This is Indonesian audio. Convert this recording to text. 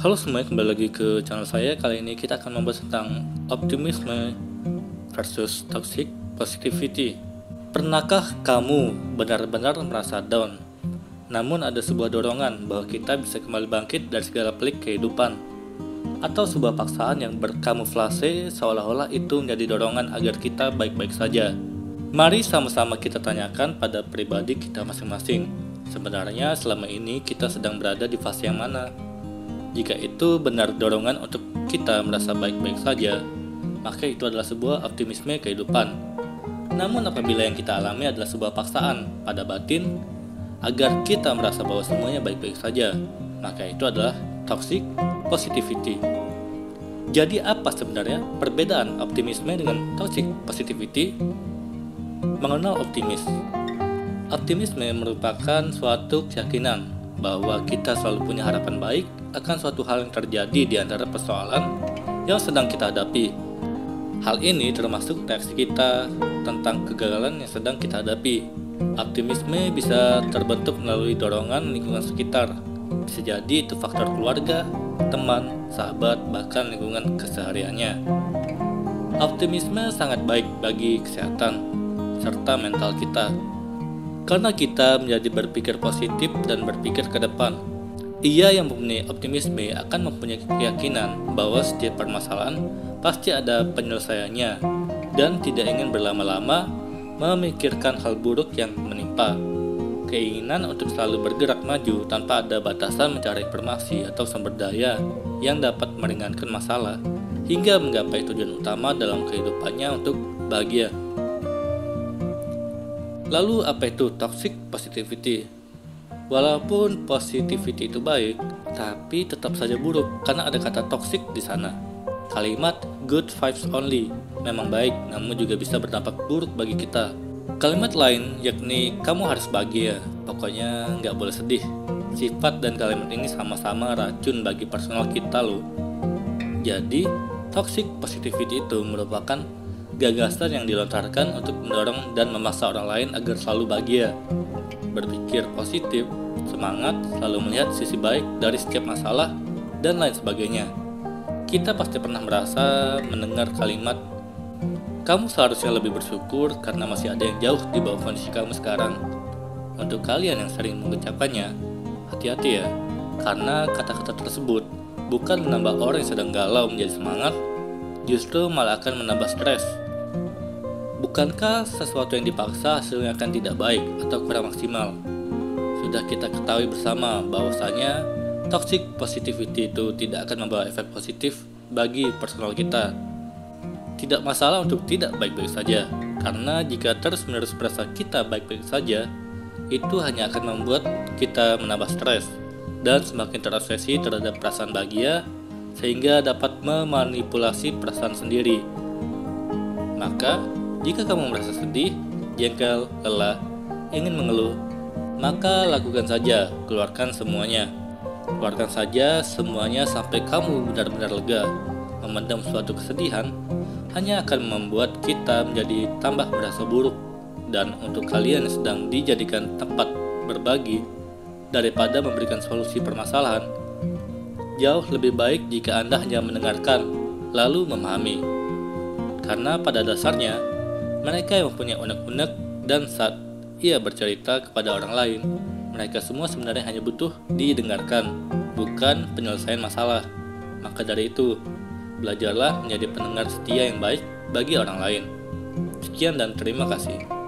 Halo semuanya, kembali lagi ke channel saya. Kali ini kita akan membahas tentang optimisme versus toxic positivity. Pernahkah kamu benar-benar merasa down? Namun ada sebuah dorongan bahwa kita bisa kembali bangkit dari segala pelik kehidupan. Atau sebuah paksaan yang berkamuflase seolah-olah itu menjadi dorongan agar kita baik-baik saja. Mari sama-sama kita tanyakan pada pribadi kita masing-masing. Sebenarnya selama ini kita sedang berada di fase yang mana? Jika itu benar dorongan untuk kita merasa baik-baik saja, maka itu adalah sebuah optimisme kehidupan. Namun apabila yang kita alami adalah sebuah paksaan pada batin agar kita merasa bahwa semuanya baik-baik saja, maka itu adalah toxic positivity. Jadi apa sebenarnya perbedaan optimisme dengan toxic positivity? Mengenal optimis. Optimisme merupakan suatu keyakinan bahwa kita selalu punya harapan baik akan suatu hal yang terjadi di antara persoalan yang sedang kita hadapi. Hal ini termasuk reaksi kita tentang kegagalan yang sedang kita hadapi. Optimisme bisa terbentuk melalui dorongan lingkungan sekitar. Bisa jadi itu faktor keluarga, teman, sahabat, bahkan lingkungan kesehariannya. Optimisme sangat baik bagi kesehatan serta mental kita karena kita menjadi berpikir positif dan berpikir ke depan. Ia yang mempunyai optimisme akan mempunyai keyakinan bahwa setiap permasalahan pasti ada penyelesaiannya dan tidak ingin berlama-lama memikirkan hal buruk yang menimpa. Keinginan untuk selalu bergerak maju tanpa ada batasan mencari informasi atau sumber daya yang dapat meringankan masalah hingga menggapai tujuan utama dalam kehidupannya untuk bahagia. Lalu apa itu toxic positivity? Walaupun positivity itu baik, tapi tetap saja buruk karena ada kata toxic di sana. Kalimat good vibes only memang baik, namun juga bisa berdampak buruk bagi kita. Kalimat lain yakni kamu harus bahagia, pokoknya nggak boleh sedih. Sifat dan kalimat ini sama-sama racun bagi personal kita loh. Jadi, toxic positivity itu merupakan gagasan yang dilontarkan untuk mendorong dan memaksa orang lain agar selalu bahagia. Berpikir positif, semangat, selalu melihat sisi baik dari setiap masalah, dan lain sebagainya. Kita pasti pernah merasa mendengar kalimat, "Kamu seharusnya lebih bersyukur karena masih ada yang jauh di bawah kondisi kamu sekarang." Untuk kalian yang sering mengucapkannya, hati-hati ya, karena kata-kata tersebut bukan menambah orang yang sedang galau menjadi semangat, justru malah akan menambah stres Bukankah sesuatu yang dipaksa hasilnya akan tidak baik atau kurang maksimal? Sudah kita ketahui bersama bahwasanya toxic positivity itu tidak akan membawa efek positif bagi personal kita. Tidak masalah untuk tidak baik-baik saja, karena jika terus-menerus merasa kita baik-baik saja, itu hanya akan membuat kita menambah stres dan semakin terobsesi terhadap perasaan bahagia sehingga dapat memanipulasi perasaan sendiri. Maka, jika kamu merasa sedih, jengkel, lelah, ingin mengeluh, maka lakukan saja, keluarkan semuanya. Keluarkan saja semuanya sampai kamu benar-benar lega. Memendam suatu kesedihan hanya akan membuat kita menjadi tambah merasa buruk. Dan untuk kalian yang sedang dijadikan tempat berbagi daripada memberikan solusi permasalahan, jauh lebih baik jika Anda hanya mendengarkan lalu memahami. Karena pada dasarnya mereka yang mempunyai unek-unek dan saat ia bercerita kepada orang lain, mereka semua sebenarnya hanya butuh didengarkan, bukan penyelesaian masalah. Maka dari itu, belajarlah menjadi pendengar setia yang baik bagi orang lain. Sekian dan terima kasih.